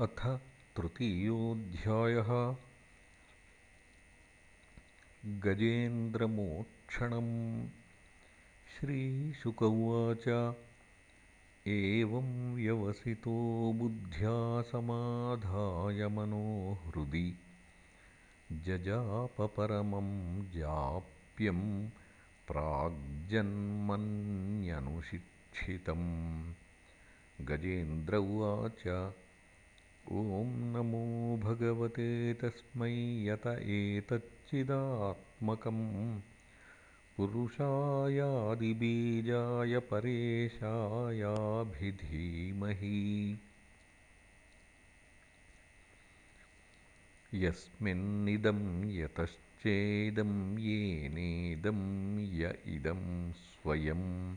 अथ तृतीयोऽध्यायः। गजेन्द्रमोक्षणम्। श्रीशुक उवाच एवं व्यवसितो बुद्ध्या समाधाय मनो हृदि जजापपरमं जाप्यं प्राग्जन्मन्यनुशिक्षितम्। गजेन्द्र उवाच ॐ नमो भगवते तस्मै यत एतच्चिदात्मकम्। पुरुषायादिबीजाय परेशायाभिधीमहि। यस्मिन्निदं यतश्चेदं येनेदं य इदं स्वयं।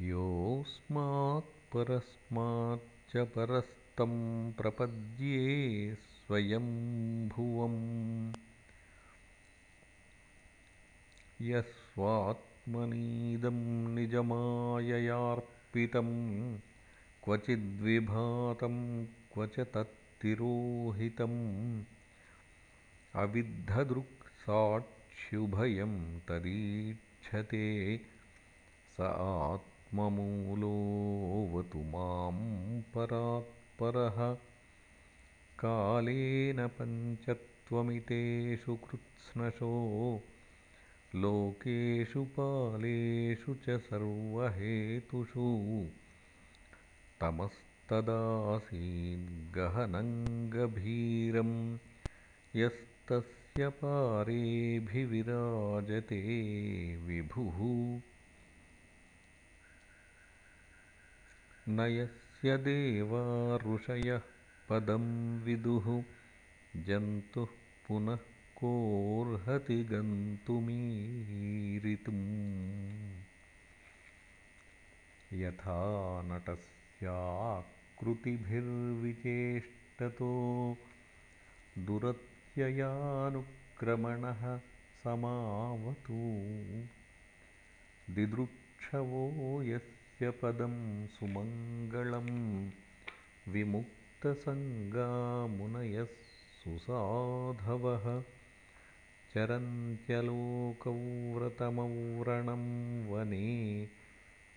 योऽस्मात्परस्माच्च परस् तं प्रपद्ये स्वयंभुवम्। यस्वात्मनीदं निजमाययार्पितं क्वचिद्विभातं क्व च तत्तिरोहितम् अविद्धदृक्साक्षिभयं तरीक्षते स आत्ममूलोऽवतु मां परात् परः कालेन पञ्चत्वमितेषु कृत्स्नशो। लोकेषु पालेषु च सर्वहेतुषु। तमस्तदासीद्गहनं यस्तस्य पारेऽभिविराजते विभुः। न यस्य देवा ऋषयः पदं विदुः। जन्तुः पुनः कोऽर्हति गन्तुमीरितुम्। यथा नटस्याकृतिभिर्विचेष्टतो दुरत्ययानुक्रमणः समावतु। दिदृक्षवो यस्य पदं सुमङ्गलं विमुक्तसङ्गामुनयः सुसाधवः। चरन्त्यलोकव्रतमव्रणं वने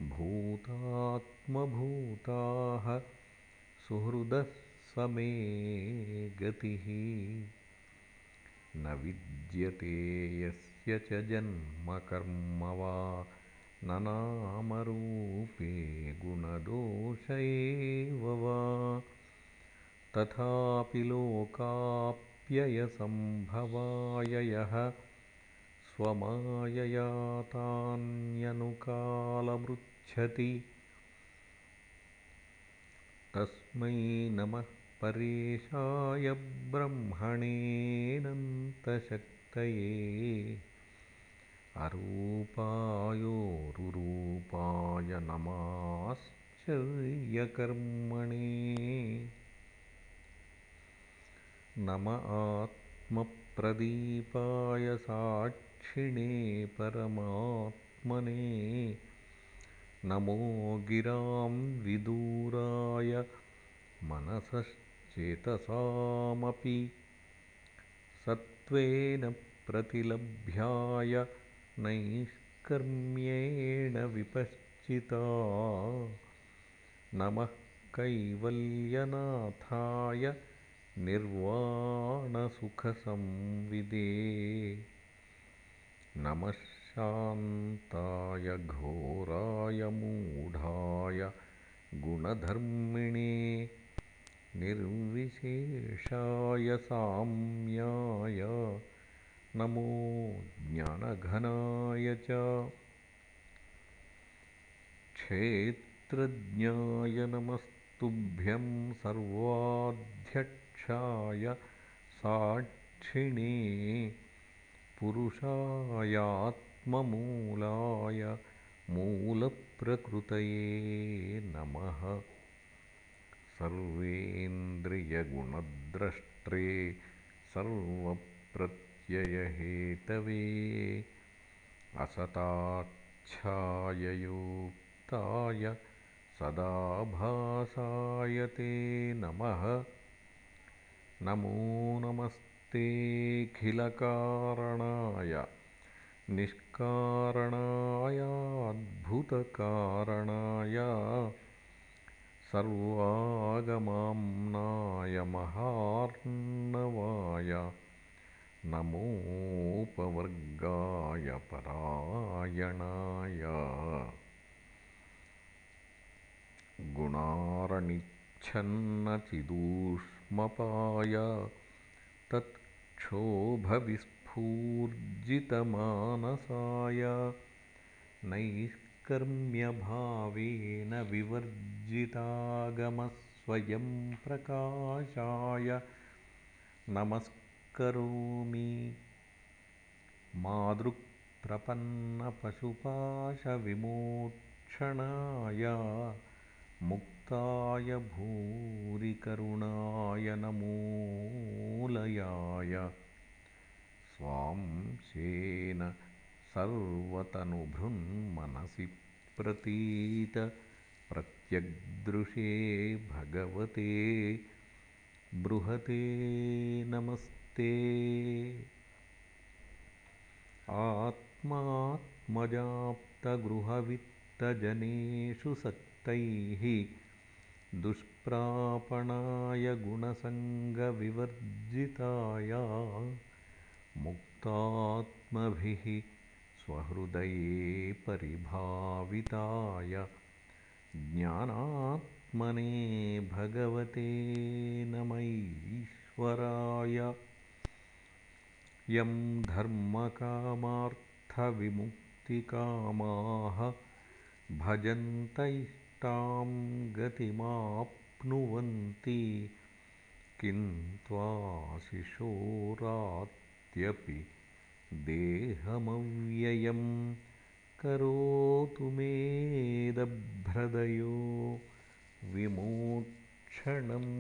भूतात्मभूताः सुहृदः समे गतिः। न विद्यते यस्य च जन्मकर्म वा न नामरूपे गुणदोष एव वा तथापि लोकाप्ययसम्भवाय यः स्वमायया तान्यनुकालमृच्छति तस्मै नमः परेशाय ब्रह्मणेऽनन्तशक्तये अरूपायोरुरूपाय नमाश्चर्यकर्मणे नम आत्मप्रदीपाय साक्षिणे परमात्मने। नमो गिरां विदूराय मनसश्चेतसामपि। सत्त्वेन प्रतिलभ्याय नैष्कर्म्येण विपश्चिता। नमः कैवल्यनाथाय निर्वाणसुखसंविदे। नमः शान्ताय घोराय मूढाय गुणधर्मिणे। निर्विशेषाय साम्याय नमो ज्ञानघनाय च क्षेत्रज्ञाय नमस्तुभ्यं सर्वाध्यक्षाय साक्षिणे पुरुषायात्ममूलाय मूलप्रकृतये नमः। सर्वेन्द्रियगुणद्रष्ट्रे सर्वप्रत्ययहेतवे असताच्छाययोक्ताय सदा भासाय ते नमः। नमो नमस्तेऽखिलकारणाय निष्कारणायाद्भुतकारणाय सर्वागमाम्नाय महार्णवाय नमोपवर्गाय परायणाय। गुणारणिच्छन्नचिदूष्मपाय तत्क्षोभविस्फूर्जितमानसाय नैष्कर्म्यभावेन विवर्जितागमस्वयंप्रकाशाय नमस्करोमि मादृक्प्रपन्नपशुपाशविमोक्षणाय मुक्ताय भूरिकरुणाय नमोऽलयाय स्वांशेन सर्वतनुभृन्मनसि प्रतीतप्रत्यग्दृशे भगवते बृहते नमस्ते आत्मात्मजाप्तगृहवित्तजनेषु सक्तैः दुष्प्रापणाय गुणसङ्गविवर्जिताय मुक्तात्मभिः स्वहृदये परिभाविताय ज्ञानात्मने भगवते नमैश्वराय यं धर्मकामार्थविमुक्तिकामाः भजन्त इष्टां गतिमाप्नुवन्ति किं त्वाशिशोरात्यपि देहमव्ययं करोतु मेदभ्रदयो विमोक्षणम्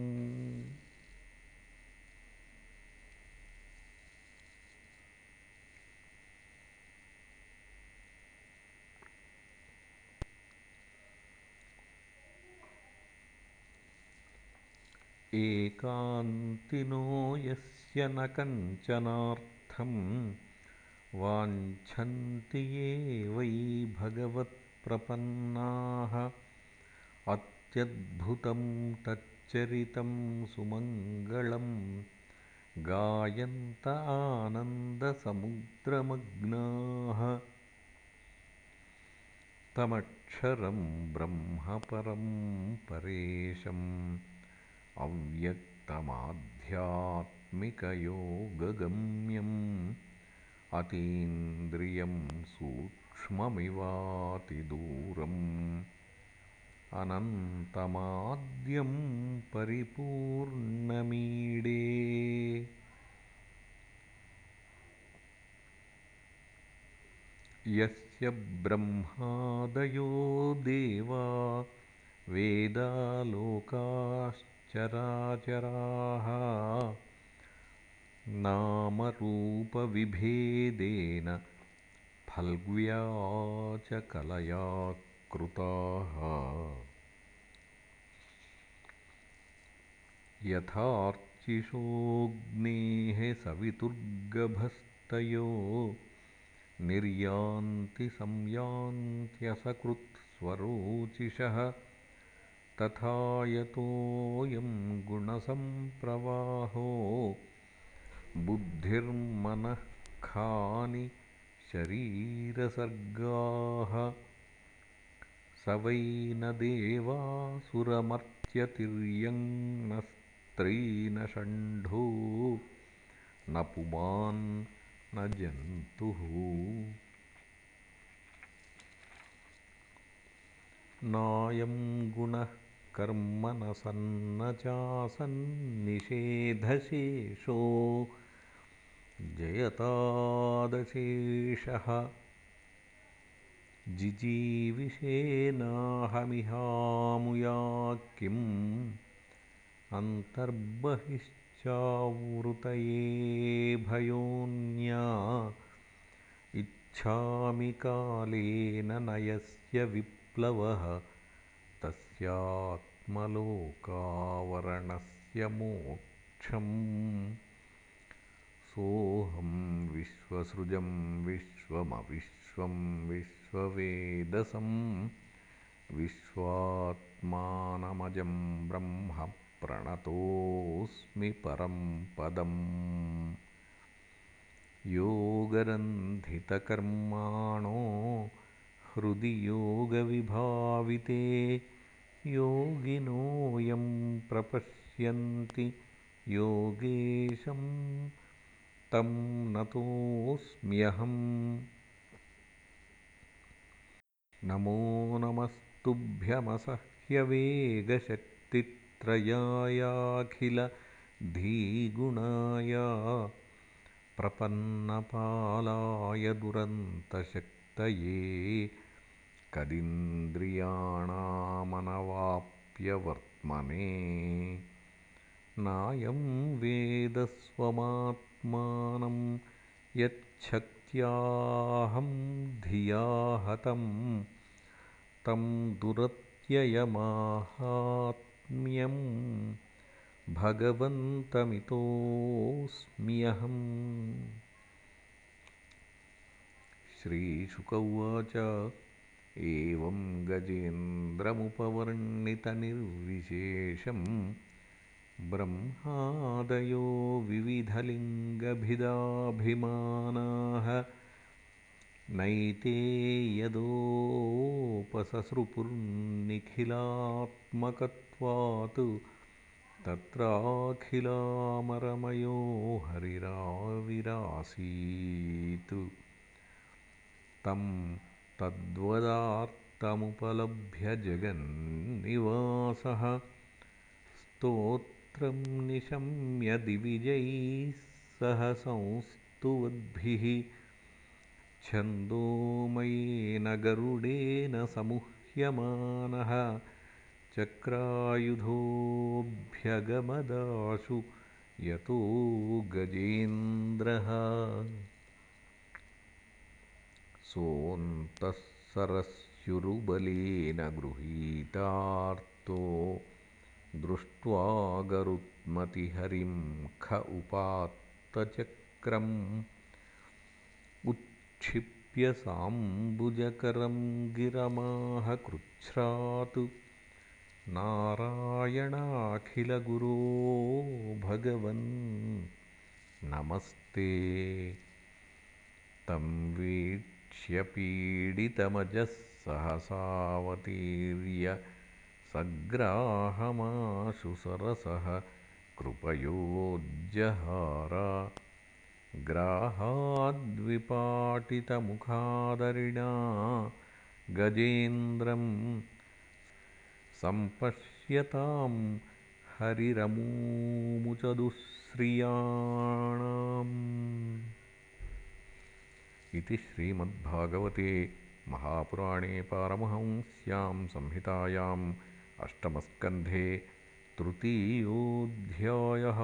एकान्तिनो यस्य न कञ्चनार्थं वाञ्छन्ति ये वै भगवत्प्रपन्नाः। अत्यद्भुतं तच्चरितं सुमङ्गलं गायन्त आनन्दसमुद्रमग्नाः। तमक्षरं ब्रह्म परं परेशम् अव्यक्तमाध्यात्मिकयोगगम्यम् अतीन्द्रियं सूक्ष्ममिवातिदूरम् अनन्तमाद्यं परिपूर्णमीडे। यस्य ब्रह्मादयो देवा वेदालोकाश्च चराचराः नामरूपविभेदेन फल्ग्व्या च कलया कृताः। यथार्चिषोऽग्नेः सवितुर्गभस्तयो निर्यान्ति संयान्त्यसकृत्स्वरोचिषः तथा यतोऽयं गुणसम्प्रवाहो बुद्धिर्मनःखानि शरीरसर्गाः। स वै न देवासुरमर्त्यतिर्यं न न षण्ढो न पुमान् जन्तुः। नायं गुणः कर्म न सन्न चासन्निषेधशेषो जयतादशेषः जिजीविषेनाहमिहामुया किम् अन्तर्बहिश्चावृतये भयोन्या इच्छामि कालेन न यस्य विप्लवः तस्य स्यात्मलोकावरणस्य मोक्षम्। सोऽहं विश्वसृजं विश्वमविश्वं विश्ववेदसं विश्वात्मानमजं ब्रह्म प्रणतोऽस्मि परं पदम्। योगरन्धितकर्माणो हृदि योगविभाविते योगिनो यं प्रपश्यन्ति योगेशं तं नतोऽस्म्यहम्। नमो नमस्तुभ्यमसह्यवेगशक्तित्रयायाखिलधीगुणाय प्रपन्नपालाय दुरन्तशक्तये कदिन्द्रियाणामनवाप्यवर्त्मने नायं वेदस्वमात्मानं यच्छक्त्याहं धिया हतं तं दुरत्ययमाहात्म्यम् भगवन्तमितोऽस्म्यहम्। श्रीशुक उवाच एवं गजेन्द्रमुपवर्णितनिर्विशेषं ब्रह्मादयो विविधलिङ्गभिदाभिमानाः नैते यदोपससृपुर्निखिलात्मकत्वात् तत्राखिलामरमयो हरिराविरासीत्. तं तद्वदार्तमुपलभ्य जगन्निवासः। स्तोत्रं निशम्य दिविजैः सह संस्तुवद्भिः छन्दोमयेन गरुडेन समुह्यमानः। चक्रायुधोऽभ्यगमदाशु यतो गजेन्द्रः सोऽन्तः सरस्युरुबलेन गृहीतार्तो दृष्ट्वा गरुत्मतिहरिं ख उपात्तचक्रम् उच्छिप्य साम्बुजकरं गिरमाह कृच्छ्रात्। नारायणाखिलगुरो भगवन् नमस्ते। तं वीक्ष्य पीडितमजः सहसावतीर्य सग्राहमाशु सरसः कृपयोज्जहार ग्राहाद्विपाटितमुखादरिणा गजेन्द्रम् सम्पश्यतां हरिरमूमुचदुःश्रियाणाम् इति श्रीमद्भागवते महापुराणे पारमहंस्यां संहितायाम् अष्टमस्कन्धे तृतीयोऽध्यायः